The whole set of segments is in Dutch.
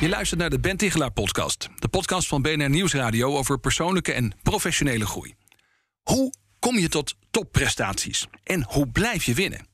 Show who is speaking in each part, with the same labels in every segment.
Speaker 1: Je luistert naar de Ben Tichelaar podcast. De podcast van BNR Nieuwsradio over persoonlijke en professionele groei. Hoe kom je tot topprestaties? En hoe blijf je winnen?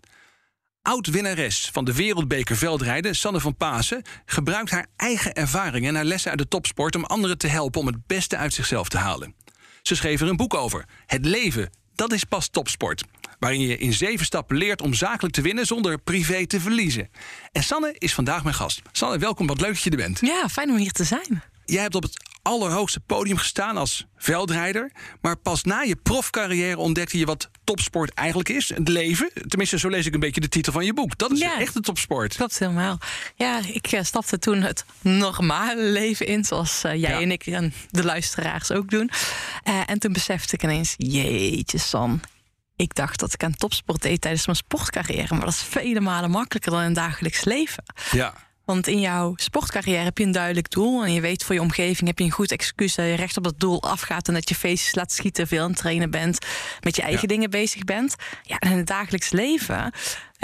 Speaker 1: Oud-winnares van de Wereldbeker veldrijden, Sanne van Pasen... gebruikt haar eigen ervaringen en haar lessen uit de topsport... om anderen te helpen om het beste uit zichzelf te halen. Ze schreef er een boek over. Het leven, dat is pas topsport waarin je in zeven stappen leert om zakelijk te winnen zonder privé te verliezen. En Sanne is vandaag mijn gast. Sanne, welkom, wat leuk dat je er bent.
Speaker 2: Ja, fijn om hier te zijn.
Speaker 1: Jij hebt op het allerhoogste podium gestaan als veldrijder. Maar pas na je profcarrière ontdekte je wat topsport eigenlijk is. Het leven. Tenminste, zo lees ik een beetje de titel van je boek. Dat is ja, echt de topsport.
Speaker 2: Klopt helemaal. Ja, ik uh, stapte toen het normale leven in. Zoals uh, jij en ik en de luisteraars ook doen. Uh, en toen besefte ik ineens, jeetje San ik dacht dat ik aan topsport deed tijdens mijn sportcarrière. Maar dat is vele malen makkelijker dan in het dagelijks leven.
Speaker 1: Ja.
Speaker 2: Want in jouw sportcarrière heb je een duidelijk doel. En je weet voor je omgeving heb je een goed excuus dat je recht op dat doel afgaat. En dat je feestjes laat schieten, veel aan het trainen bent. Met je eigen dingen bezig bent. Ja, en in het dagelijks leven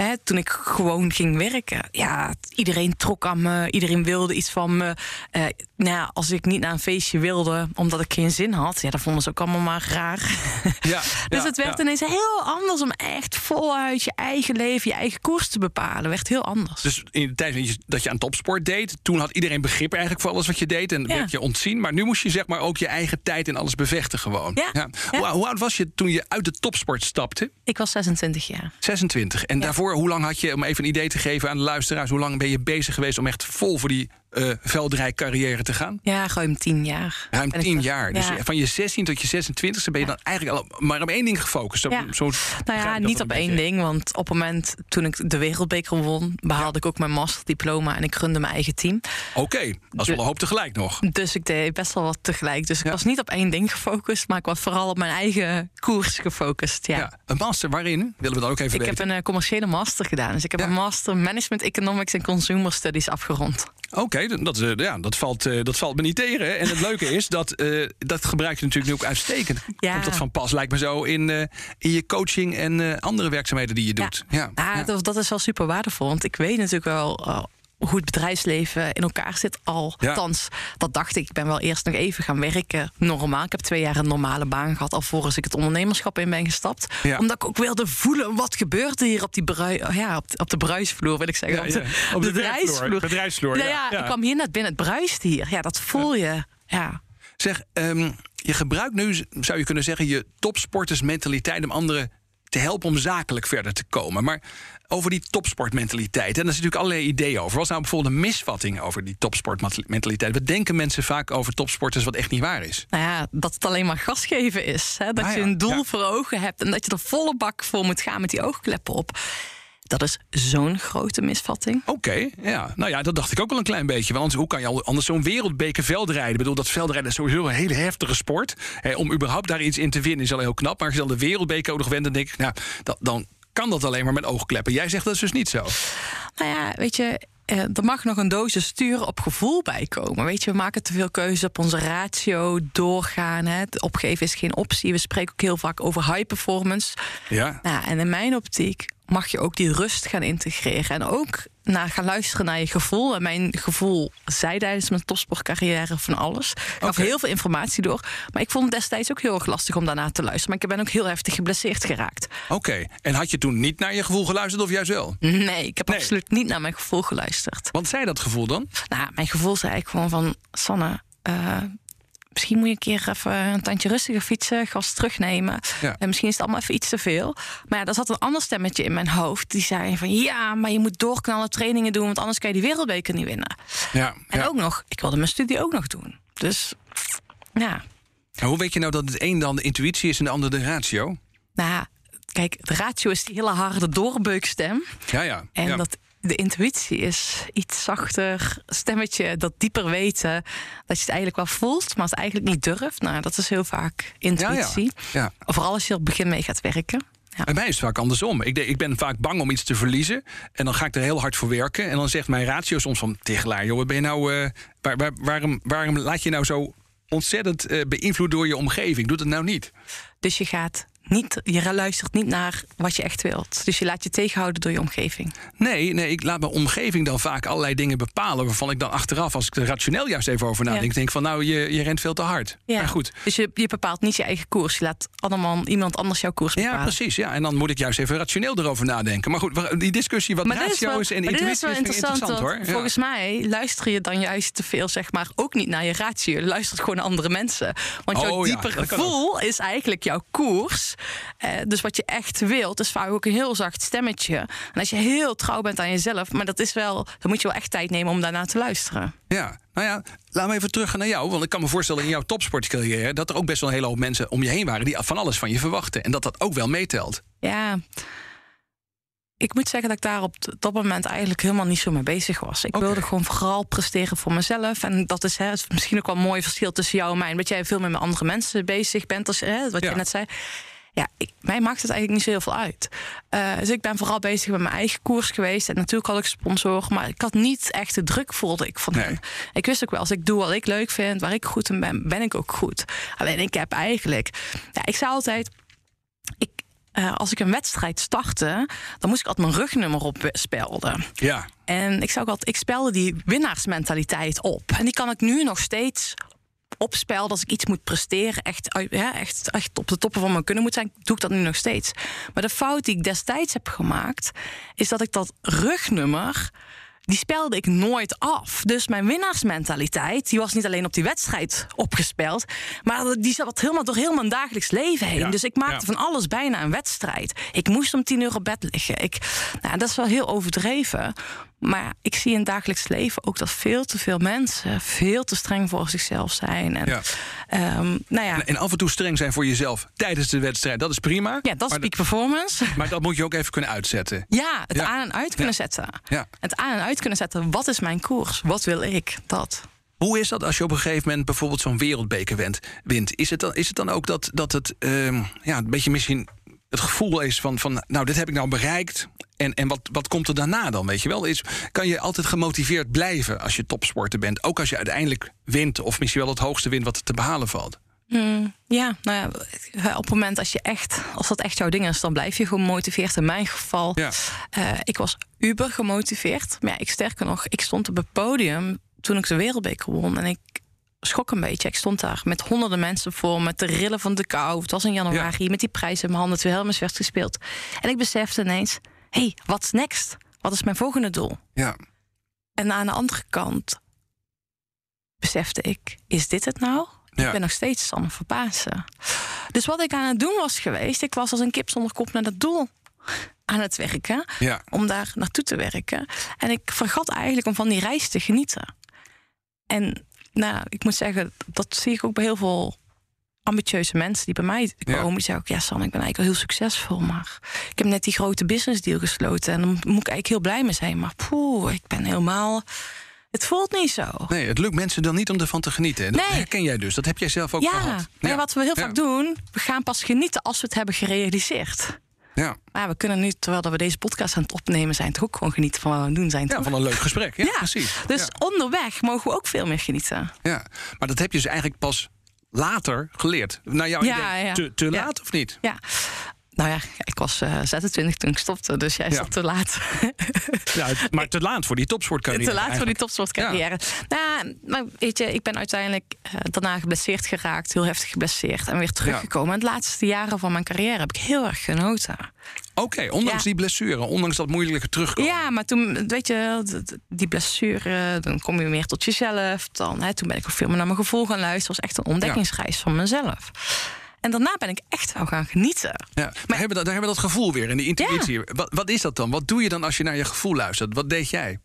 Speaker 2: Hè, toen ik gewoon ging werken, ja, iedereen trok aan me, iedereen wilde iets van me. Uh, nou ja, als ik niet naar een feestje wilde, omdat ik geen zin had, ja, dan vonden ze ook allemaal maar raar. Ja, dus het werd ineens heel anders om echt voluit je eigen leven, je eigen koers te bepalen. werd heel anders.
Speaker 1: Dus in de tijd dat je aan topsport deed, toen had iedereen begrip eigenlijk voor alles wat je deed en werd je ontzien. Maar nu moest je zeg maar ook je eigen tijd en alles bevechten gewoon.
Speaker 2: Ja.
Speaker 1: Hoe, hoe, oud was je toen je uit de topsport stapte?
Speaker 2: Ik was 26 jaar.
Speaker 1: 26. En daarvoor hoe lang had je, om even een idee te geven aan de luisteraars, hoe lang ben je bezig geweest om echt vol voor die uh, veldrijk carrière te gaan?
Speaker 2: Ja, ruim tien jaar.
Speaker 1: Ruim tien jaar. Dus van je 16 tot je 26 ben je dan eigenlijk al maar op één ding gefocust.
Speaker 2: Ja. Zo, nou ja, niet op één ding. Want op het moment toen ik de wereldbeker won, behaalde ik ook mijn masterdiploma en ik runde mijn eigen team.
Speaker 1: Oké, okay. dat is wel een hoop tegelijk nog.
Speaker 2: Dus ik deed best wel wat tegelijk. Dus ik was niet op één ding gefocust, maar ik was vooral op mijn eigen koers gefocust. Ja.
Speaker 1: Een master waarin? Willen we dan ook even
Speaker 2: ik
Speaker 1: weten?
Speaker 2: Ik heb een uh, commerciële master gedaan. Dus ik heb een master management economics en consumer studies afgerond.
Speaker 1: Oké, dat, uh, ja, dat, valt, uh, dat valt me niet tegen. En het leuke is, dat, uh, dat gebruik je natuurlijk nu ook uitstekend. Ja. Komt dat van pas, lijkt me zo, in, in je coaching en andere werkzaamheden die je doet.
Speaker 2: Ja, ja. ja. Dat, dat, is wel super waardevol. Want ik weet natuurlijk wel hoe het bedrijfsleven in elkaar zit. Althans, dat dacht ik. Ik ben wel eerst nog even gaan werken. Normaal. Ik heb twee jaar een normale baan gehad. Alvorens ik het ondernemerschap in ben gestapt. Omdat ik ook wilde voelen. Wat gebeurt er hier op, die brui op, op de bruisvloer, wil ik zeggen.
Speaker 1: Ja, op, de, op de, bedrijfsvloer. bedrijfsvloer
Speaker 2: ja, ja, ik kwam hier net binnen. Het bruist hier. Ja, dat voel je. Ja.
Speaker 1: Zeg, um, je gebruikt nu, zou je kunnen zeggen, je topsportersmentaliteit om anderen te helpen om zakelijk verder te komen. Maar over die topsportmentaliteit. En daar zit natuurlijk allerlei ideeën over. Was nou bijvoorbeeld een misvatting over die topsportmentaliteit? Wat denken mensen vaak over topsporters wat echt niet waar is?
Speaker 2: Nou ja, dat het alleen maar gas geven is. Hè? Dat ah je een doel voor ogen hebt en dat je er volle bak voor moet gaan met die oogkleppen op. Dat is zo'n grote misvatting.
Speaker 1: Oké, ja. Nou ja, dat dacht ik ook wel een klein beetje. Want hoe kan je anders zo'n wereldbeker veldrijden? Ik bedoel, dat veldrijden is sowieso een hele heftige sport. om überhaupt daar iets in te winnen is al heel knap. Maar als je dan de wereldbeker ook nog wint, dan denk ik... Nou, dat, dan kan dat alleen maar met oogkleppen. Jij zegt dat is dus niet zo.
Speaker 2: Nou ja, weet je, eh, er mag nog een doosje sturen op gevoel bij komen. Weet je, we maken te veel keuzes op onze ratio, doorgaan. Hè. Opgeven is geen optie. We spreken ook heel vaak over high performance.
Speaker 1: Ja.
Speaker 2: Nou, en in mijn optiek mag je ook die rust gaan integreren. En ook naar gaan luisteren naar je gevoel. En mijn gevoel zei tijdens mijn topsportcarrière van alles. Ik gaf heel veel informatie door. Maar ik vond het destijds ook heel erg lastig om daarna te luisteren. Maar ik ben ook heel heftig geblesseerd geraakt.
Speaker 1: Oké, en had je toen niet naar je gevoel geluisterd of juist wel?
Speaker 2: Nee, ik heb absoluut niet naar mijn gevoel geluisterd.
Speaker 1: Want zei dat gevoel dan?
Speaker 2: Nou, mijn gevoel zei ik gewoon van... Sanne, uh, misschien moet je een keer even een tandje rustiger fietsen, gas terugnemen. En misschien is het allemaal even iets te veel. Maar ja, er zat een ander stemmetje in mijn hoofd. Die zei van ja, maar je moet doorknallen trainingen doen, want anders kan je die wereldbeker niet winnen.
Speaker 1: Ja,
Speaker 2: en ook nog, ik wilde mijn studie ook nog doen. Dus ja.
Speaker 1: En hoe weet je nou dat het een dan de intuïtie is en de ander de ratio?
Speaker 2: Nou, kijk, de ratio is die hele harde doorbeukstem.
Speaker 1: Ja, ja.
Speaker 2: En dat de intuïtie is iets zachter, stemmetje, dat dieper weten. Dat je het eigenlijk wel voelt, maar het eigenlijk niet durft. Nou, dat is heel vaak intuïtie.
Speaker 1: Ja, ja.
Speaker 2: Vooral als je op het begin mee gaat werken.
Speaker 1: Ja. Bij mij is het vaak andersom. Ik, ik, ben vaak bang om iets te verliezen. En dan ga ik er heel hard voor werken. En dan zegt mijn ratio soms van... Tegelaar, joh, ben je nou, uh, waar, waar, waarom, waarom laat je nou zo ontzettend uh, beïnvloed door je omgeving? Doe het nou niet.
Speaker 2: Dus je gaat niet, je luistert niet naar wat je echt wilt. Dus je laat je tegenhouden door je omgeving.
Speaker 1: Nee, nee, ik laat mijn omgeving dan vaak allerlei dingen bepalen... waarvan ik dan achteraf, als ik er rationeel juist even over nadenk... Ja. denk van nou, je, je rent veel te hard. Ja. Maar goed.
Speaker 2: Dus je, je bepaalt niet je eigen koers. Je laat allemaal iemand anders jouw koers bepalen.
Speaker 1: Ja, precies. Ja. En dan moet ik juist even rationeel erover nadenken. Maar goed, die discussie wat ratio is, en intuïtie is, wel interessant, interessant hoor.
Speaker 2: Ja. Volgens mij luister je dan juist te veel, zeg maar... ook niet naar je ratio. Je luistert gewoon naar andere mensen. Want jouw
Speaker 1: oh,
Speaker 2: dieper gevoel is eigenlijk jouw koers... Uh, dus wat je echt wilt, is vaak ook een heel zacht stemmetje. En als je heel trouw bent aan jezelf, maar dat is wel, dan moet je wel echt tijd nemen om daarna te luisteren.
Speaker 1: Ja, nou ja, laten we even terug naar jou. Want ik kan me voorstellen in jouw topsportcarrière dat er ook best wel een hele hoop mensen om je heen waren die van alles van je verwachten. En dat dat ook wel meetelt.
Speaker 2: Ja. Ik moet zeggen dat ik daar op dat moment eigenlijk helemaal niet zo mee bezig was. Ik wilde gewoon vooral presteren voor mezelf. En dat is hè, misschien ook wel een mooi verschil tussen jou en mij. Omdat jij veel meer met andere mensen bezig bent, als, hè, wat
Speaker 1: Ja.
Speaker 2: je net zei. Ja, ik, mij maakt het eigenlijk niet zo heel veel uit. Eh, dus ik ben vooral bezig met mijn eigen koers geweest. En natuurlijk had ik sponsor. Maar ik had niet echt de druk, voelde ik van
Speaker 1: Nee.
Speaker 2: hen. Ik wist ook wel, als ik doe wat ik leuk vind, waar ik goed in ben, ben ik ook goed. Alleen ik heb eigenlijk... Ja, ik zei altijd... Ik, eh, als ik een wedstrijd startte, dan moest ik altijd mijn rugnummer op spelden.
Speaker 1: Ja,
Speaker 2: En ik, zou ook altijd, ik spelde die winnaarsmentaliteit op. En die kan ik nu nog steeds opspelden als ik iets moet presteren. Echt, ja, echt, echt op de toppen van mijn kunnen moet zijn. Doe ik dat nu nog steeds. Maar de fout die ik destijds heb gemaakt... is dat ik dat rugnummer... Die spelde ik nooit af. Dus mijn winnaarsmentaliteit, die was niet alleen op die wedstrijd opgespeld, maar die zat helemaal door heel mijn dagelijks leven heen.
Speaker 1: Ja,
Speaker 2: Dus ik maakte
Speaker 1: ja.
Speaker 2: van alles bijna een wedstrijd. Ik moest om tien uur op bed liggen. Ik, nou, dat is wel heel overdreven. Maar ik zie in het dagelijks leven ook dat veel te veel mensen veel te streng voor zichzelf zijn. En,
Speaker 1: Ja.
Speaker 2: ehm, nou ja,
Speaker 1: en af en toe streng zijn voor jezelf tijdens de wedstrijd, dat is prima.
Speaker 2: ja, dat is peak performance.
Speaker 1: maar dat moet je ook even kunnen uitzetten.
Speaker 2: Ja, het
Speaker 1: Ja.
Speaker 2: aan en uit kunnen
Speaker 1: Ja.
Speaker 2: zetten.
Speaker 1: Ja.
Speaker 2: Het aan en uit kunnen zetten. Wat is mijn koers? Wat wil ik? Dat.
Speaker 1: Hoe is dat als je op een gegeven moment bijvoorbeeld zo'n wereldbeker wint? wint? Is, het dan, is het dan ook dat, dat het ehm, ja, een beetje misschien het gevoel is van, van nou, dit heb ik nou bereikt. En, en wat, wat komt er daarna dan, weet je wel? Is, kan je altijd gemotiveerd blijven als je topsporter bent? Ook als je uiteindelijk wint of misschien wel het hoogste wint wat er te behalen valt.
Speaker 2: Hmm, ja, nou ja, op het moment als je echt, als dat echt jouw ding is, dan blijf je gemotiveerd. In mijn geval,
Speaker 1: Ja.
Speaker 2: eh, ik was uber gemotiveerd. Maar ja, ik sterker nog, ik stond op het podium toen ik de wereldbeker won. En ik schrok een beetje. Ik stond daar met honderden mensen voor, met de rillen van de kou. Het was in januari, met die prijs in mijn handen, terwijl Helmers werd gespeeld. En ik besefte ineens, hey, what's next? Wat is mijn volgende doel?
Speaker 1: Ja.
Speaker 2: En aan de andere kant besefte ik, is dit het nou?
Speaker 1: Ja.
Speaker 2: Ik ben nog steeds Sanne Verpaassen. Dus wat ik aan het doen was geweest... ik was als een kip zonder kop naar dat doel aan het werken...
Speaker 1: Ja.
Speaker 2: om daar naartoe te werken. En ik vergat eigenlijk om van die reis te genieten. En nou, ik moet zeggen, dat zie ik ook bij heel veel ambitieuze mensen die bij mij komen. Die zeggen ook, ja Sam, ik ben eigenlijk al heel succesvol... maar ik heb net die grote business deal gesloten... en dan moet ik eigenlijk heel blij mee zijn. Maar poeh, ik ben helemaal... Het voelt niet zo.
Speaker 1: Nee, het lukt mensen dan niet om ervan te genieten. En Dat
Speaker 2: Nee.
Speaker 1: herken jij dus. Dat heb jij zelf ook
Speaker 2: Ja,
Speaker 1: gehad.
Speaker 2: maar wat we heel
Speaker 1: Ja.
Speaker 2: vaak doen, we gaan pas genieten als we het hebben gerealiseerd.
Speaker 1: Ja.
Speaker 2: Maar we kunnen nu, terwijl dat we deze podcast aan het opnemen zijn, toch ook gewoon genieten van wat we aan het doen zijn.
Speaker 1: ja,
Speaker 2: toch?
Speaker 1: van een leuk gesprek. Ja,
Speaker 2: Ja,
Speaker 1: precies.
Speaker 2: Dus
Speaker 1: Ja.
Speaker 2: onderweg mogen we ook veel meer genieten.
Speaker 1: Ja, maar dat heb je dus eigenlijk pas later geleerd. Nou, jouw
Speaker 2: Ja,
Speaker 1: idee,
Speaker 2: ja.
Speaker 1: te, te laat of niet?
Speaker 2: Ja. Nou ja, ik was eh 26 toen ik stopte, dus jij
Speaker 1: Ja.
Speaker 2: zat te laat.
Speaker 1: Ja, maar te laat voor die topsportcarrière.
Speaker 2: te laat voor die topsportcarrière. Nou, maar weet je, ik ben uiteindelijk eh, daarna geblesseerd geraakt, heel heftig geblesseerd en weer teruggekomen. En de laatste jaren van mijn carrière heb ik heel erg genoten.
Speaker 1: Oké, ondanks
Speaker 2: Ja.
Speaker 1: die blessure, ondanks dat moeilijke terugkomen.
Speaker 2: Ja, maar toen, weet je, die blessure, dan kom je meer tot jezelf. Dan, hè, toen ben ik ook veel meer naar mijn gevoel gaan luisteren. Het was echt een ontdekkingsreis van mezelf. En daarna ben ik echt wel gaan genieten.
Speaker 1: Ja, maar hebben dat, daar hebben we dat gevoel weer en die intuïtie. Wat, wat is dat dan? Wat doe je dan als je naar je gevoel luistert? Wat deed jij?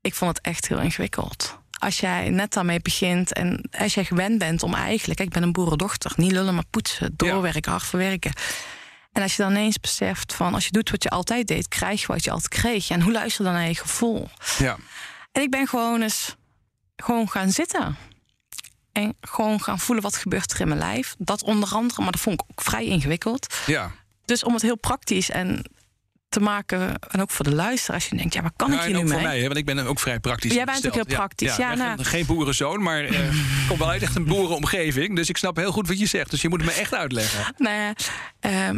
Speaker 2: Ik vond het echt heel ingewikkeld. Als jij net daarmee begint en als jij gewend bent om eigenlijk... Ik ben een boerendochter, niet lullen maar poetsen, doorwerken, hard verwerken. En als je dan ineens beseft van als je doet wat je altijd deed, krijg je wat je altijd kreeg. En hoe luister je dan naar je gevoel?
Speaker 1: Ja.
Speaker 2: En ik ben gewoon eens gewoon gaan zitten. En gewoon gaan voelen wat gebeurt er in mijn lijf. Dat onder andere, maar dat vond ik ook vrij ingewikkeld.
Speaker 1: Ja.
Speaker 2: Dus om het heel praktisch en te maken. En ook voor de luisteraar, als je denkt, ja, waar kan ik hier
Speaker 1: ook
Speaker 2: nu
Speaker 1: voor
Speaker 2: mee?
Speaker 1: mij, hè, want ik ben ook vrij praktisch.
Speaker 2: Jij bent ook heel praktisch, ja, nou.
Speaker 1: geen boerenzoon, maar eh, ik kom wel uit echt een boerenomgeving. Dus ik snap heel goed wat je zegt. Dus je moet het me echt uitleggen.
Speaker 2: Nou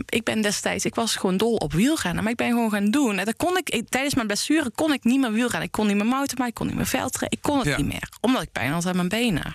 Speaker 2: ik ben destijds, ik was gewoon dol op wielrennen, maar ik ben gewoon gaan doen. En dan kon ik, ik- tijdens mijn blessure kon ik niet meer wielrennen. Ik kon niet meer mountainbiken, ik kon niet meer veldrijden, ik kon het
Speaker 1: Ja.
Speaker 2: niet meer, omdat ik pijn had aan mijn benen.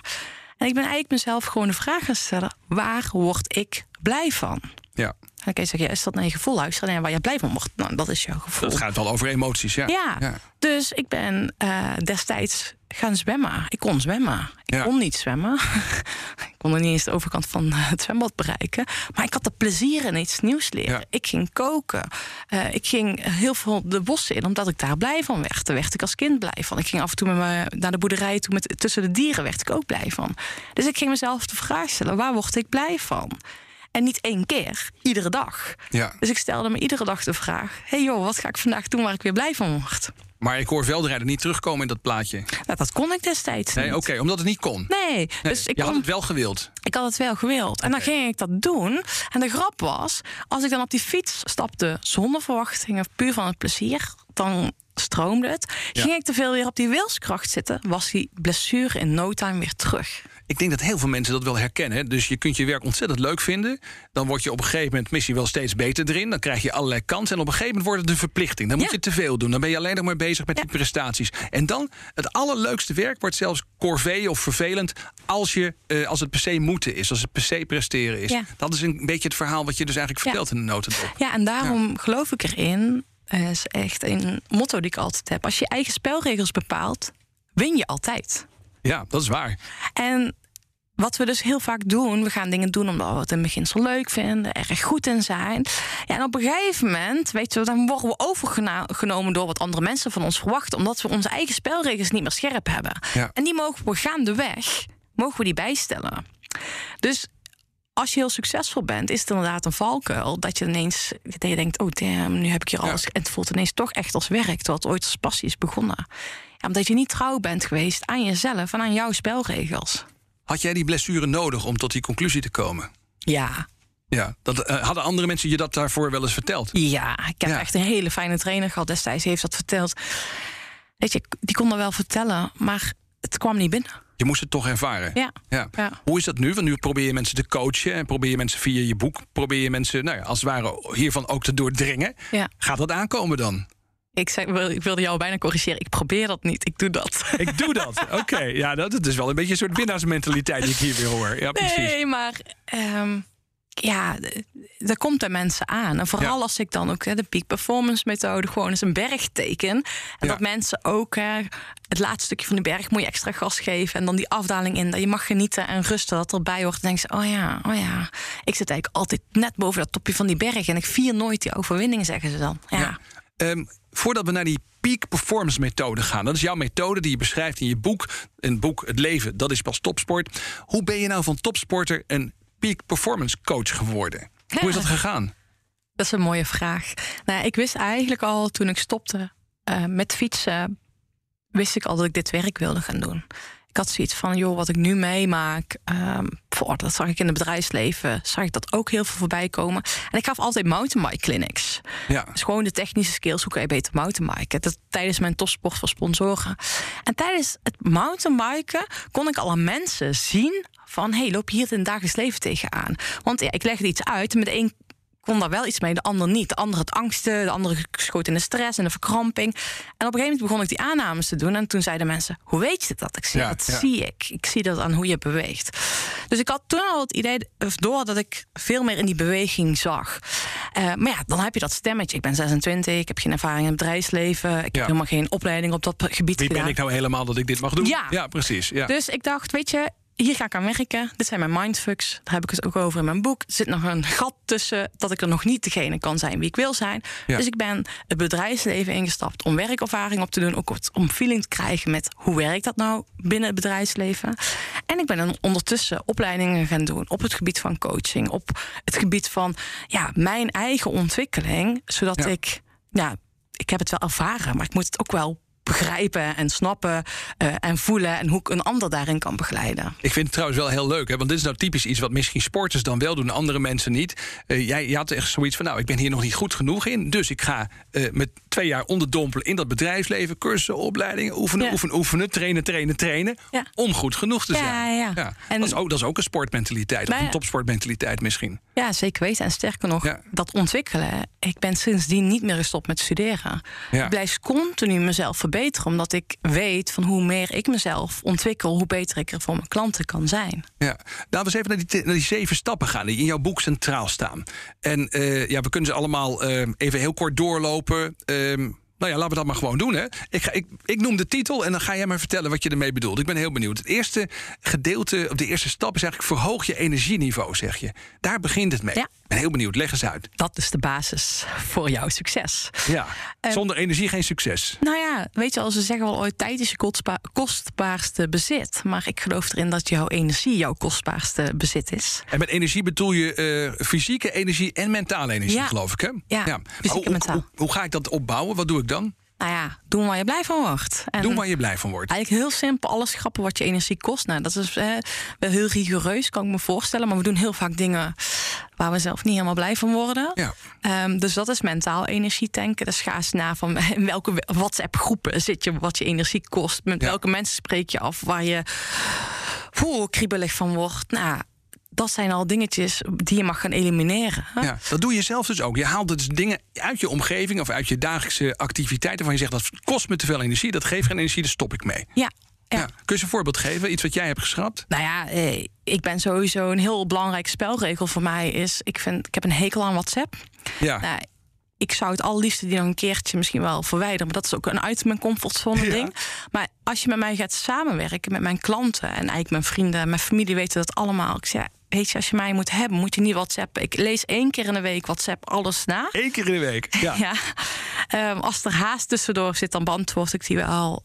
Speaker 2: En ik ben eigenlijk mezelf gewoon de vraag gaan stellen: waar word ik blij van?
Speaker 1: Ja,
Speaker 2: dan kan je zeggen, ja, is dat naar je gevoel luisteren? En waar je blij van wordt, nou, dat is jouw gevoel.
Speaker 1: dat gaat wel over emoties, ja.
Speaker 2: Ja,
Speaker 1: Ja.
Speaker 2: dus ik ben eh, destijds gaan zwemmen. Ik kon zwemmen. Ik
Speaker 1: Ja.
Speaker 2: kon niet zwemmen. ik kon er niet eens de overkant van eh, het zwembad bereiken. Maar ik had er plezier in iets nieuws leren.
Speaker 1: Ja.
Speaker 2: Ik ging koken. Eh, ik ging heel veel de bossen in, omdat ik daar blij van werd. Daar werd ik als kind blij van. Ik ging af en toe met me naar de boerderij toe. Met, tussen de dieren werd ik ook blij van. Dus ik ging mezelf de vraag stellen, waar word ik blij van? En niet één keer, iedere dag.
Speaker 1: Ja.
Speaker 2: Dus ik stelde me iedere dag de vraag: hey joh, wat ga ik vandaag doen waar ik weer blij van word?
Speaker 1: Maar ik hoor veldrijden niet terugkomen in dat plaatje.
Speaker 2: Nou, dat kon ik destijds
Speaker 1: Nee, oké, omdat het niet kon.
Speaker 2: Nee,
Speaker 1: Nee,
Speaker 2: dus ik,
Speaker 1: je had
Speaker 2: kon,
Speaker 1: het wel gewild.
Speaker 2: ik had het wel gewild. En dan ging ik dat doen. En de grap was, als ik dan op die fiets stapte zonder verwachtingen, puur van het plezier, dan stroomde het.
Speaker 1: Ja.
Speaker 2: Ging ik te veel weer op die wilskracht zitten, was die blessure in no time weer terug.
Speaker 1: Ik denk dat heel veel mensen dat wel herkennen. hè. Dus je kunt je werk ontzettend leuk vinden. Dan word je op een gegeven moment misschien wel steeds beter erin. Dan krijg je allerlei kansen. En op een gegeven moment wordt het een verplichting. Dan moet
Speaker 2: Ja.
Speaker 1: je te veel doen. Dan ben je alleen nog maar bezig met
Speaker 2: Ja.
Speaker 1: die prestaties. En dan, het allerleukste werk wordt zelfs corvée of vervelend... als, je, eh, als het per se moeten is. Als het per se presteren is.
Speaker 2: Ja.
Speaker 1: Dat is een beetje het verhaal wat je dus eigenlijk vertelt in de notendop.
Speaker 2: Ja, en daarom geloof ik erin, eh, is echt een motto die ik altijd heb. Als je eigen spelregels bepaalt, win je altijd.
Speaker 1: Ja, dat is waar.
Speaker 2: En wat we dus heel vaak doen, we gaan dingen doen omdat we het in het begin zo leuk vinden, erg goed in zijn. Ja, en op een gegeven moment, weet je, dan worden we overgenomen door wat andere mensen van ons verwachten, omdat we onze eigen spelregels niet meer scherp hebben.
Speaker 1: Ja.
Speaker 2: En die mogen we gaandeweg, mogen we die bijstellen. Dus als je heel succesvol bent, is het inderdaad een valkuil dat je ineens dat je denkt, oh damn, nu heb ik hier
Speaker 1: Ja.
Speaker 2: alles. En het voelt ineens toch echt als werk, terwijl het ooit als passie is begonnen. Ja, omdat je niet trouw bent geweest aan jezelf en aan jouw spelregels.
Speaker 1: Had jij die blessure nodig om tot die conclusie te komen?
Speaker 2: Ja,
Speaker 1: Ja, dat, eh, hadden andere mensen je dat daarvoor wel eens verteld?
Speaker 2: ja. Ik heb
Speaker 1: Ja.
Speaker 2: echt een hele fijne trainer gehad destijds. Die heeft dat verteld. Weet je, die kon dat wel vertellen, maar het kwam niet binnen.
Speaker 1: Je moest het toch ervaren.
Speaker 2: Ja.
Speaker 1: Ja.
Speaker 2: Ja.
Speaker 1: Hoe is dat nu? Want nu probeer je mensen te coachen en probeer je mensen via je boek, probeer je mensen, nou ja, als het ware hiervan ook te doordringen.
Speaker 2: Ja.
Speaker 1: Gaat dat aankomen dan?
Speaker 2: Ik, zei, ik wilde jou bijna corrigeren. Ik probeer dat niet. Ik doe dat.
Speaker 1: Ik doe dat. Oké, ja, dat, dat is wel een beetje een soort winnaarsmentaliteit die ik hier weer hoor. Ja, precies.
Speaker 2: Nee, maar ehm, ja, d- er komt bij mensen aan. En vooral
Speaker 1: Ja.
Speaker 2: als ik dan ook hè, de peak performance methode gewoon eens een berg teken. En
Speaker 1: Ja.
Speaker 2: dat mensen ook hè, het laatste stukje van de berg moet je extra gas geven. En dan die afdaling in. Dat je mag genieten en rusten. Dat erbij hoort. Dan denk je, oh ja, oh ja. Ik zit eigenlijk altijd net boven dat topje van die berg. En ik vier nooit die overwinning, zeggen ze dan. Ja.
Speaker 1: Ja. Ehm, voordat we naar die peak performance methode gaan, dat is jouw methode die je beschrijft in je boek. Een boek Het leven, dat is pas topsport. Hoe ben je nou van topsporter een peak performance coach geworden? Hoe is dat gegaan?
Speaker 2: Dat is een mooie vraag. Nou, ik wist eigenlijk al toen ik stopte eh, met fietsen, wist ik al dat ik dit werk wilde gaan doen. Ik had zoiets van, joh, wat ik nu meemaak, ehm, voor, dat zag ik in het bedrijfsleven, zag ik dat ook heel veel voorbij komen. En ik gaf altijd mountainbike clinics.
Speaker 1: Ja.
Speaker 2: Dus gewoon de technische skills, hoe kan je beter mountainbiken? Dat tijdens mijn topsport voor sponsoren. En tijdens het mountainbiken kon ik al aan mensen zien van... hey, loop je hier in het dagelijks leven tegenaan? Want ja, ik legde iets uit en met een kon daar wel iets mee, de ander niet. De ander het angsten, de andere schoot in de stress en de verkramping. En op een gegeven moment begon ik die aannames te doen. En toen zeiden mensen, hoe weet je dat? Ik zie,
Speaker 1: Ja,
Speaker 2: dat
Speaker 1: ja.
Speaker 2: zie ik. Ik zie dat aan hoe je beweegt. Dus ik had toen al het idee, of door dat ik veel meer in die beweging zag. Eh, maar ja, dan heb je dat stemmetje. Ik ben 26, ik heb geen ervaring in het bedrijfsleven. Ik
Speaker 1: Ja.
Speaker 2: heb helemaal geen opleiding op dat gebied
Speaker 1: Wie
Speaker 2: gedaan.
Speaker 1: ben ik nou helemaal dat ik dit mag doen?
Speaker 2: Ja.
Speaker 1: ja precies. Ja.
Speaker 2: Dus ik dacht, weet je, hier ga ik aan werken. Dit zijn mijn mindfucks. Daar heb ik het ook over in mijn boek. Er zit nog een gat tussen dat ik er nog niet degene kan zijn wie ik wil zijn.
Speaker 1: Ja.
Speaker 2: Dus ik ben het bedrijfsleven ingestapt om werkervaring op te doen. Ook om feeling te krijgen met hoe werkt dat nou binnen het bedrijfsleven. En ik ben dan ondertussen opleidingen gaan doen op het gebied van coaching. Op het gebied van ja, mijn eigen ontwikkeling. Zodat
Speaker 1: Ja.
Speaker 2: ik, ja, ik heb het wel ervaren, maar ik moet het ook wel begrijpen en snappen eh, en voelen en hoe ik een ander daarin kan begeleiden.
Speaker 1: Ik vind het trouwens wel heel leuk, hè? want dit is nou typisch iets wat misschien sporters dan wel doen, andere mensen niet. Eh, jij je had echt zoiets van, nou, ik ben hier nog niet goed genoeg in, dus ik ga eh, met twee jaar onderdompelen in dat bedrijfsleven, cursussen, opleidingen, oefenen,
Speaker 2: Ja.
Speaker 1: oefenen, oefenen, trainen, trainen, trainen,
Speaker 2: Ja.
Speaker 1: om goed genoeg te
Speaker 2: Ja,
Speaker 1: zijn.
Speaker 2: ja. En-
Speaker 1: dat, is ook, dat is ook een sportmentaliteit, of een
Speaker 2: ja.
Speaker 1: topsportmentaliteit misschien.
Speaker 2: Ja, zeker weten. En sterker nog,
Speaker 1: Ja.
Speaker 2: dat ontwikkelen. Ik ben sindsdien niet meer gestopt met studeren.
Speaker 1: Ja.
Speaker 2: Ik blijf continu mezelf verbeteren, omdat ik weet van hoe meer ik mezelf ontwikkel, hoe beter ik er voor mijn klanten kan zijn.
Speaker 1: Ja, laten we eens even naar die, naar die zeven stappen gaan die in jouw boek centraal staan. En eh, ja, we kunnen ze allemaal eh, even heel kort doorlopen. Ehm, nou ja, laten we dat maar gewoon doen. Hè. Ik, ga, ik, ik noem de titel en dan ga jij maar vertellen wat je ermee bedoelt. Ik ben heel benieuwd. Het eerste gedeelte, of de eerste stap is eigenlijk verhoog je energieniveau, zeg je. Daar begint het mee.
Speaker 2: Ja.
Speaker 1: Ik ben heel benieuwd. Leg eens uit.
Speaker 2: Dat is de basis voor jouw succes.
Speaker 1: Ja,
Speaker 2: Ehm,
Speaker 1: zonder energie geen succes.
Speaker 2: Nou ja, weet je, als ze zeggen wel ooit tijd is je kostba- kostbaarste bezit. Maar ik geloof erin dat jouw energie jouw kostbaarste bezit is.
Speaker 1: En met energie bedoel je eh, fysieke energie en mentale energie,
Speaker 2: Ja.
Speaker 1: geloof ik, hè?
Speaker 2: Ja,
Speaker 1: Maar
Speaker 2: fysiek en
Speaker 1: hoe-
Speaker 2: mentaal.
Speaker 1: Hoe, hoe ga ik dat opbouwen? Wat doe ik dan?
Speaker 2: Nou ja, doen waar je blij van wordt. En
Speaker 1: Doen waar je blij van wordt.
Speaker 2: Eigenlijk heel simpel, alles schrappen wat je energie kost. Nou, dat is eh, wel heel rigoureus, kan ik me voorstellen. Maar we doen heel vaak dingen waar we zelf niet helemaal blij van worden.
Speaker 1: Ja.
Speaker 2: Ehm, dus dat is mentaal energie tanken. Dus ga eens na van in welke WhatsApp-groepen zit je, wat je energie kost. Met
Speaker 1: Ja.
Speaker 2: welke mensen spreek je af waar je hoe kriebelig van wordt. Nou, dat zijn al dingetjes die je mag gaan elimineren. hè?
Speaker 1: Ja, dat doe je zelf dus ook. Je haalt dus dingen uit je omgeving of uit je dagelijkse activiteiten... waarvan je zegt, dat kost me te veel energie, dat geeft geen energie, daar stop ik mee.
Speaker 2: ja.
Speaker 1: Ja.
Speaker 2: ja.
Speaker 1: Kun je een voorbeeld geven? Iets wat jij hebt geschrapt?
Speaker 2: Nou ja, eh, ik ben sowieso een heel belangrijke spelregel voor mij is... ik, vind, ik heb een hekel aan WhatsApp.
Speaker 1: Ja.
Speaker 2: Nou, ik zou het allerliefste die nog een keertje misschien wel verwijderen. Maar dat is ook een uit mijn comfortzone
Speaker 1: Ja.
Speaker 2: ding. Maar als je met mij gaat samenwerken, met mijn klanten... en eigenlijk mijn vrienden en mijn familie weten dat allemaal. Ik zeg, weet je, als je mij moet hebben, moet je niet WhatsAppen. Ik lees één keer in de week WhatsApp alles na.
Speaker 1: Eén keer in de week. Ja.
Speaker 2: Ja. Ehm, als er haast tussendoor zit, dan beantwoord ik die wel.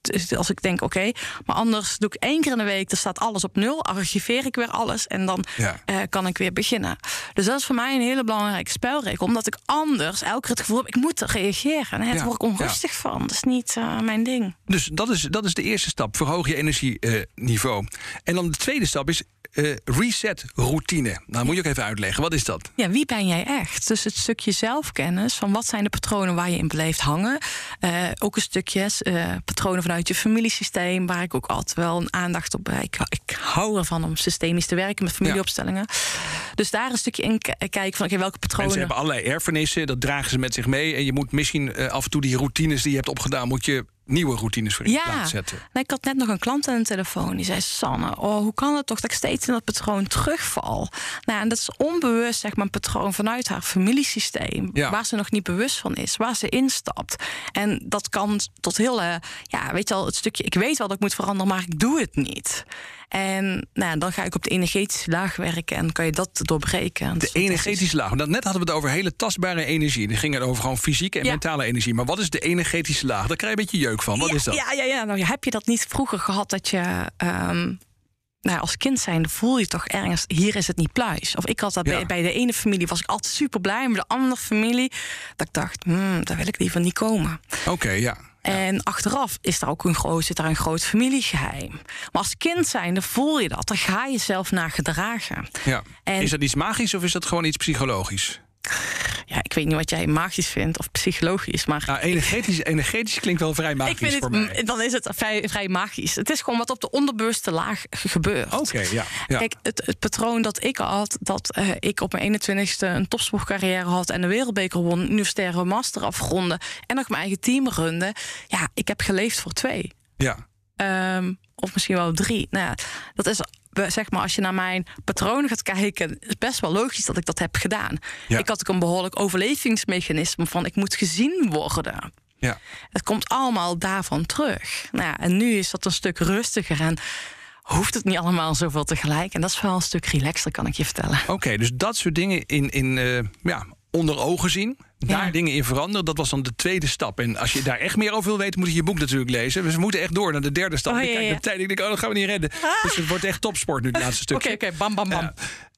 Speaker 2: Dus Als ik denk, oké. Maar anders doe ik één keer in de week, er staat alles op nul. Archiveer ik weer alles en dan
Speaker 1: Ja.
Speaker 2: eh, kan ik weer beginnen. Dus dat is voor mij een hele belangrijke spelregel. Omdat ik anders elke keer het gevoel heb, ik moet reageren. En
Speaker 1: Ja,
Speaker 2: daar word ik onrustig van. Dat is niet eh, mijn ding.
Speaker 1: Dus dat is, dat is de eerste stap. Verhoog je energieniveau. en dan de tweede stap is eh, reset routine. Nou, moet je ook even uitleggen. Wat is dat?
Speaker 2: Ja, wie ben jij echt? Dus het stukje zelfkennis van wat zijn de patronen waar je in beleeft hangen. Eh, ook een stukje eh, patronen vanuit je familiesysteem, waar ik ook altijd wel een aandacht op heb. Ik, ik hou ervan om systemisch te werken met familieopstellingen. Dus daar een stukje in kijken van oké, welke patronen.
Speaker 1: Mensen hebben allerlei erfenissen, dat dragen ze met zich mee. En je moet misschien af en toe die routines die je hebt opgedaan, moet je nieuwe routines voor in
Speaker 2: Ja,
Speaker 1: plaats zetten.
Speaker 2: nou, ik had net nog een klant aan de telefoon. Die zei: Sanne, oh, hoe kan het toch dat ik steeds in dat patroon terugval? Nou, en dat is onbewust, zeg maar, een patroon vanuit haar familiesysteem.
Speaker 1: Ja.
Speaker 2: Waar ze nog niet bewust van is, waar ze instapt. En dat kan tot heel, eh, ja, weet je al, het stukje: ik weet wel dat ik moet veranderen, maar ik doe het niet. En nou, dan ga ik op de energetische laag werken en kan je dat doorbreken. Dat
Speaker 1: De energetische laag. Want net hadden we het over hele tastbare energie. Dan ging het over gewoon fysieke en
Speaker 2: Ja.
Speaker 1: mentale energie. Maar wat is de energetische laag? Daar krijg je een beetje jeuk van. Wat
Speaker 2: ja,
Speaker 1: is dat?
Speaker 2: Ja, ja, ja. Nou, heb je dat niet vroeger gehad dat je. ehm, nou, als kind zijnde voel je toch ergens, hier is het niet pluis. Of ik had dat
Speaker 1: Ja.
Speaker 2: bij, bij de ene familie was ik altijd super blij, maar de andere familie, dat ik dacht, hmm, daar wil ik liever niet komen.
Speaker 1: Oké, ja.
Speaker 2: En achteraf is daar ook een groot, zit daar een groot familiegeheim. Maar als kind zijnde voel je dat, dan ga je zelf naar gedragen.
Speaker 1: ja.
Speaker 2: En-
Speaker 1: Is dat iets magisch of is dat gewoon iets psychologisch?
Speaker 2: Ja, ik weet niet wat jij magisch vindt of psychologisch, maar
Speaker 1: Nou, energetisch, energetisch klinkt wel vrij magisch
Speaker 2: ik vind
Speaker 1: voor
Speaker 2: het,
Speaker 1: mij.
Speaker 2: dan is het vrij, vrij magisch. Het is gewoon wat op de onderbewuste laag gebeurt.
Speaker 1: Oké, ja. ja.
Speaker 2: Kijk, het, het patroon dat ik had, dat eh, ik op mijn 21ste een topsportcarrière had en de wereldbeker won, een universitaire master afronde en nog mijn eigen team runde. Ja, ik heb geleefd voor twee.
Speaker 1: ja.
Speaker 2: Ehm, of misschien wel drie. Nou ja, dat is zeg maar, als je naar mijn patronen gaat kijken, is best wel logisch dat ik dat heb gedaan.
Speaker 1: Ja.
Speaker 2: Ik had ook een behoorlijk overlevingsmechanisme van ik moet gezien worden.
Speaker 1: ja.
Speaker 2: Het komt allemaal daarvan terug. Nou ja, en nu is dat een stuk rustiger. En hoeft het niet allemaal zoveel tegelijk. En dat is wel een stuk relaxter, kan ik je vertellen.
Speaker 1: Oké, dus dat soort dingen in, in uh, ja, onder ogen zien. Daar
Speaker 2: Ja.
Speaker 1: dingen in veranderen. Dat was dan de tweede stap. En als je daar echt meer over wil weten, moet je je boek natuurlijk lezen. Dus we moeten echt door naar de derde stap.
Speaker 2: Oh,
Speaker 1: ik
Speaker 2: ja,
Speaker 1: kijk
Speaker 2: ja.
Speaker 1: de tijd en ik denk, oh, dat gaan we niet redden. Dus het wordt echt topsport nu, het laatste
Speaker 2: Oké,
Speaker 1: stukje.
Speaker 2: oké, bam, bam, bam.
Speaker 1: Ja.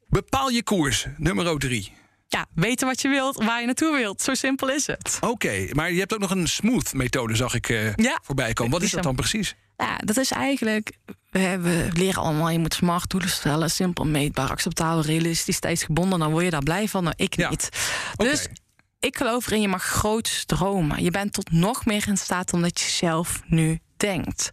Speaker 1: Bepaal je koers, nummer drie.
Speaker 2: Ja, weten wat je wilt, waar je naartoe wilt. Zo simpel is het.
Speaker 1: Oké, maar je hebt ook nog een smooth methode, zag ik eh,
Speaker 2: Ja.
Speaker 1: voorbij komen. Wat is dat dan precies?
Speaker 2: Ja, dat is eigenlijk. We, we leren allemaal, je moet smart doelen stellen, simpel meetbaar, acceptabel, realistisch, tijdsgebonden. Dan word je daar blij van. Nou, ik
Speaker 1: Ja.
Speaker 2: niet. Dus ik geloof erin, je mag groot dromen. Je bent tot nog meer in staat dan dat je zelf nu denkt.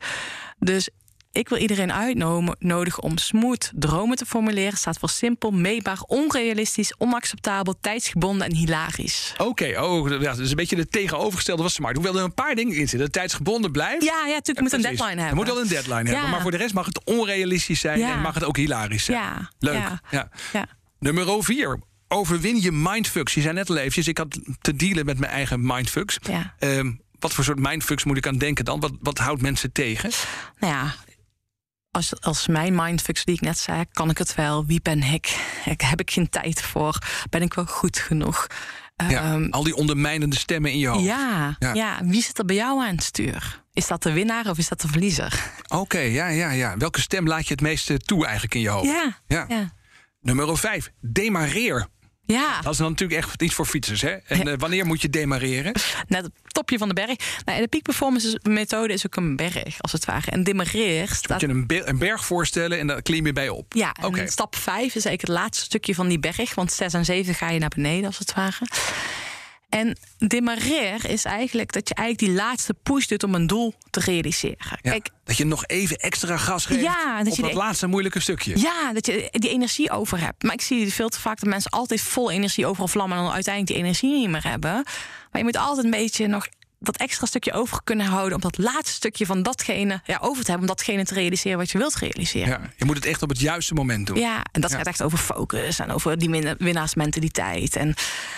Speaker 2: Dus ik wil iedereen uitnodigen om smooth dromen te formuleren. Staat voor simpel, meetbaar, onrealistisch, onacceptabel, tijdsgebonden en hilarisch.
Speaker 1: Oké, oh, ja, dat is een beetje de tegenovergestelde van smart. Hoewel er een paar dingen in zitten. Dat tijdsgebonden blijft.
Speaker 2: Ja, ja, natuurlijk moet een deadline
Speaker 1: Je
Speaker 2: hebben.
Speaker 1: moet wel een deadline hebben. Maar voor de rest mag het onrealistisch zijn en mag het ook hilarisch zijn.
Speaker 2: Ja,
Speaker 1: Leuk.
Speaker 2: ja.
Speaker 1: Ja.
Speaker 2: Ja.
Speaker 1: Nummer 4. Overwin je mindfucks. Je zei net al eventjes, ik had te dealen met mijn eigen mindfucks.
Speaker 2: Ja.
Speaker 1: Ehm, wat voor soort mindfucks moet ik aan denken dan? Wat, wat houdt mensen tegen?
Speaker 2: Nou ja, als, als mijn mindfucks die ik net zei, kan ik het wel? Wie ben ik? ik heb ik geen tijd voor? Ben ik wel goed genoeg?
Speaker 1: Ja,
Speaker 2: Ehm,
Speaker 1: al die ondermijnende stemmen in je hoofd.
Speaker 2: ja,
Speaker 1: Ja.
Speaker 2: ja. wie zit er bij jou aan het stuur? Is dat de winnaar of is dat de verliezer?
Speaker 1: Oké, ja, ja, ja. Welke stem laat je het meeste toe eigenlijk in je hoofd?
Speaker 2: Ja,
Speaker 1: Ja.
Speaker 2: ja.
Speaker 1: Nummer 5. Demareer.
Speaker 2: Ja,
Speaker 1: Dat is dan natuurlijk echt iets voor fietsers. Hè? En eh, wanneer moet je demareren?
Speaker 2: net het topje van de berg. Nou, de peak performance methode is ook een berg, als het ware. En demareer
Speaker 1: Moet
Speaker 2: staat...
Speaker 1: je een, be- een berg voorstellen en daar klim je bij op?
Speaker 2: Ja, en
Speaker 1: Oké.
Speaker 2: stap 5 is eigenlijk het laatste stukje van die berg. Want 6 en 7 ga je naar beneden, als het ware. En demareer is eigenlijk dat je eigenlijk die laatste push doet om een doel te realiseren.
Speaker 1: Ja,
Speaker 2: Kijk,
Speaker 1: dat je nog even extra gas geeft
Speaker 2: Ja, dat
Speaker 1: op
Speaker 2: je
Speaker 1: dat
Speaker 2: de-
Speaker 1: laatste moeilijke stukje.
Speaker 2: ja, dat je die energie over hebt. Maar ik zie veel te vaak dat mensen altijd vol energie overal vlammen... en dan uiteindelijk die energie niet meer hebben. Maar je moet altijd een beetje nog dat extra stukje over kunnen houden... om dat laatste stukje van datgene ja, over te hebben... om datgene te realiseren wat je wilt realiseren.
Speaker 1: Ja, je moet het echt op het juiste moment doen.
Speaker 2: Ja, en dat
Speaker 1: Ja.
Speaker 2: gaat echt over focus en over die win- winnaarsmentaliteit. En,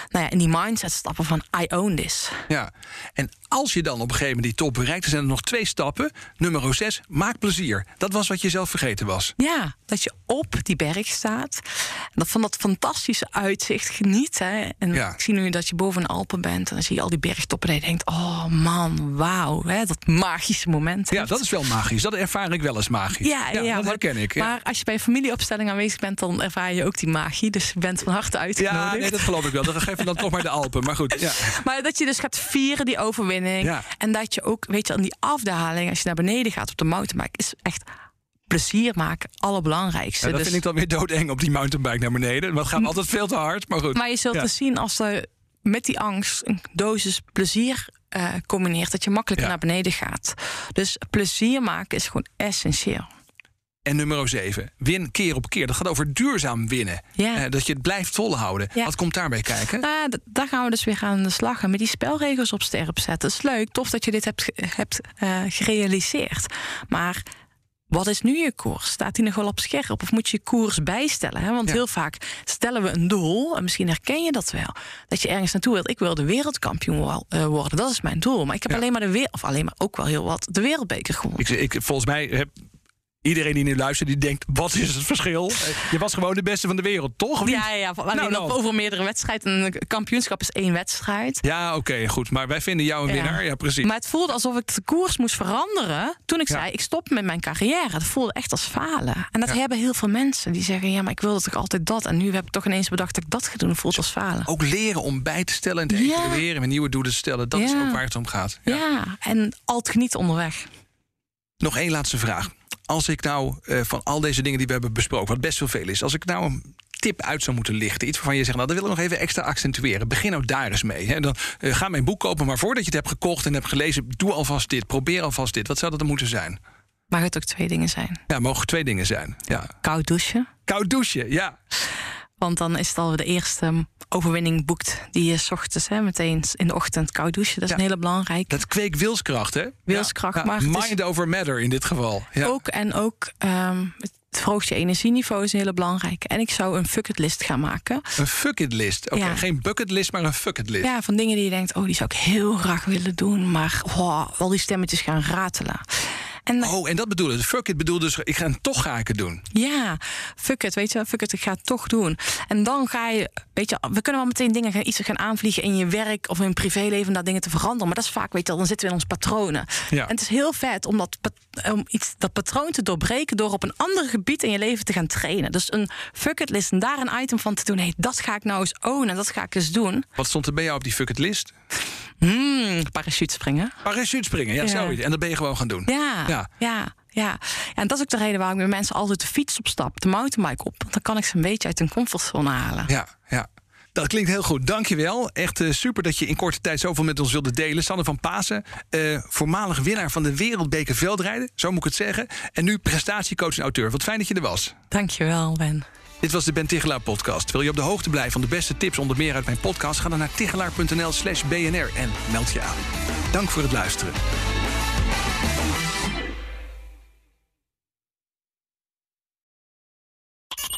Speaker 2: nou ja, en die mindset stappen van I own this.
Speaker 1: Ja. En als je dan op een gegeven moment die top bereikt, dan zijn er nog twee stappen. Nummer 6, maak plezier. Dat was wat je zelf vergeten was.
Speaker 2: Ja, dat je op die berg staat. En dat van dat fantastische uitzicht geniet. Hè. En
Speaker 1: Ja.
Speaker 2: ik zie nu dat je boven de Alpen bent. En dan zie je al die bergtoppen. En je denkt, oh man, wauw. Hè, dat magische moment.
Speaker 1: Ja, dat is wel magisch. Dat ervaar ik wel eens magisch.
Speaker 2: Ja, ja,
Speaker 1: dat
Speaker 2: maar-
Speaker 1: herken ik. Ja.
Speaker 2: Maar als je bij een familieopstelling aanwezig bent, dan ervaar je ook die magie. Dus je bent van harte uitgenodigd.
Speaker 1: Ja, nee, dat geloof ik wel. Dan geven we dan toch maar de Alpen. Maar goed, ja.
Speaker 2: Maar dat je dus gaat vieren, die overwinning. En dat je ook, weet je, aan die afdaling, als je naar beneden gaat op de mountainbike, is echt plezier maken allerbelangrijkste.
Speaker 1: Ja, dat
Speaker 2: Dus-
Speaker 1: vind ik dan weer doodeng op die mountainbike naar beneden. Dat gaat altijd veel te hard, maar goed.
Speaker 2: Maar je zult
Speaker 1: Ja.
Speaker 2: zien als er met die angst een dosis plezier eh, combineert, dat je makkelijker
Speaker 1: Ja.
Speaker 2: naar beneden gaat. Dus plezier maken is gewoon essentieel.
Speaker 1: En nummer 7, win keer op keer. Dat gaat over duurzaam winnen.
Speaker 2: Ja.
Speaker 1: Eh, dat je het blijft volhouden.
Speaker 2: Ja.
Speaker 1: Wat komt daarbij kijken?
Speaker 2: Nou, d- daar gaan we dus weer aan de slag en met die spelregels op sterp zetten. Dat is leuk, tof dat je dit hebt, hebt eh, gerealiseerd. Maar wat is nu je koers? Staat die nog wel op scherp? Of moet je je koers bijstellen? Hè? Want
Speaker 1: Ja.
Speaker 2: heel vaak stellen we een doel, en misschien herken je dat wel, dat je ergens naartoe wilt. Ik wil de wereldkampioen eh, worden, dat is mijn doel. Maar ik heb
Speaker 1: Ja.
Speaker 2: alleen maar de wereld, of alleen maar ook wel heel wat, de wereldbeker gewonnen.
Speaker 1: Ik, ik, volgens mij heb iedereen die nu luistert, die denkt: wat is het verschil? Je was gewoon de beste van de wereld, toch? Of?
Speaker 2: Ja, ja, ja. Alleen
Speaker 1: Nou, nou.
Speaker 2: over meerdere wedstrijden. Een kampioenschap is één wedstrijd.
Speaker 1: Ja, oké, goed. Maar wij vinden jou een
Speaker 2: Ja.
Speaker 1: winnaar. Ja, precies.
Speaker 2: Maar het voelde alsof ik de koers moest veranderen. Toen ik
Speaker 1: Ja.
Speaker 2: zei, ik stop met mijn carrière. Dat voelde echt als falen. En dat hebben heel veel mensen. Die zeggen, ja, maar ik wilde toch altijd dat. En nu heb ik toch ineens bedacht dat ik dat ga doen. Dat voelt als falen.
Speaker 1: Ook leren om bij te stellen en te evalueren en nieuwe doelen te stellen. Dat is ook waar het om gaat.
Speaker 2: Ja. en altijd genieten onderweg.
Speaker 1: Nog één laatste vraag. Als ik nou eh, van al deze dingen die we hebben besproken, wat best wel veel is, als ik nou een tip uit zou moeten lichten, iets waarvan je zegt, nou, dat wil ik nog even extra accentueren. Begin nou daar eens mee. Hè. Dan eh, ga mijn boek kopen, maar voordat je het hebt gekocht en hebt gelezen, doe alvast dit, probeer alvast dit. Wat zou dat dan moeten zijn?
Speaker 2: Maar het ook twee dingen zijn.
Speaker 1: Ja, mogen twee dingen zijn. Ja.
Speaker 2: Koud douchen.
Speaker 1: Koud douchen, ja.
Speaker 2: Want dan is het al de eerste overwinning boekt. Die je 's ochtends hè, meteen in de ochtend koud douchen. Dat is
Speaker 1: Ja.
Speaker 2: een hele belangrijke.
Speaker 1: Dat kweekt wilskracht, hè?
Speaker 2: Wilskracht,
Speaker 1: Ja.
Speaker 2: maar is-
Speaker 1: Mind over matter in dit geval. Ja.
Speaker 2: Ook en ook ehm, het verhoogt je energieniveau is een hele belangrijke. En ik zou een fuck it list gaan maken.
Speaker 1: Een fuck it list. Oké,
Speaker 2: Ja.
Speaker 1: geen bucket list, maar een fuck it list.
Speaker 2: Ja, van dingen die je denkt, oh, die zou ik heel graag willen doen. Maar oh, al die stemmetjes gaan ratelen. En,
Speaker 1: oh, en dat bedoelde Fuck it bedoelde dus, ik ga toch ga ik het doen.
Speaker 2: Ja, fuck it, weet je, fuck it, ik ga het toch doen. En dan ga je, weet je, we kunnen wel meteen dingen gaan, iets gaan aanvliegen in je werk of in privéleven, om daar dingen te veranderen. Maar dat is vaak, weet je, dan zitten we in ons patronen.
Speaker 1: Ja.
Speaker 2: En het is heel vet om, dat, om iets, dat patroon te doorbreken door op een ander gebied in je leven te gaan trainen. Dus een fuck it list en daar een item van te doen. Hey, dat ga ik nou eens ownen, dat ga ik eens doen.
Speaker 1: Wat stond er bij jou op die fuck it list?
Speaker 2: Hmm, parachute springen.
Speaker 1: Parachute springen, ja,
Speaker 2: Ja.
Speaker 1: zoiets. En dat ben je gewoon gaan doen.
Speaker 2: Ja, Ja. ja. En dat is ook de reden waarom ik met mensen altijd de fiets opstap, de mountainbike op. Want dan kan ik ze een beetje uit hun comfortzone halen.
Speaker 1: Ja, ja. Dat klinkt heel goed. Dankjewel. Echt eh, super dat je in korte tijd zoveel met ons wilde delen. Sanne van Pasen, eh, voormalig winnaar van de Wereldbeker Veldrijden. Zo moet ik het zeggen. En nu prestatiecoach en auteur. Wat fijn dat je er was.
Speaker 2: Dankjewel, Ben.
Speaker 1: Dit was de Ben Tigelaar podcast. Wil je op de hoogte blijven van de beste tips onder meer uit mijn podcast? Ga dan naar tigelaar.nl slash bnr en meld je aan. Dank voor het luisteren.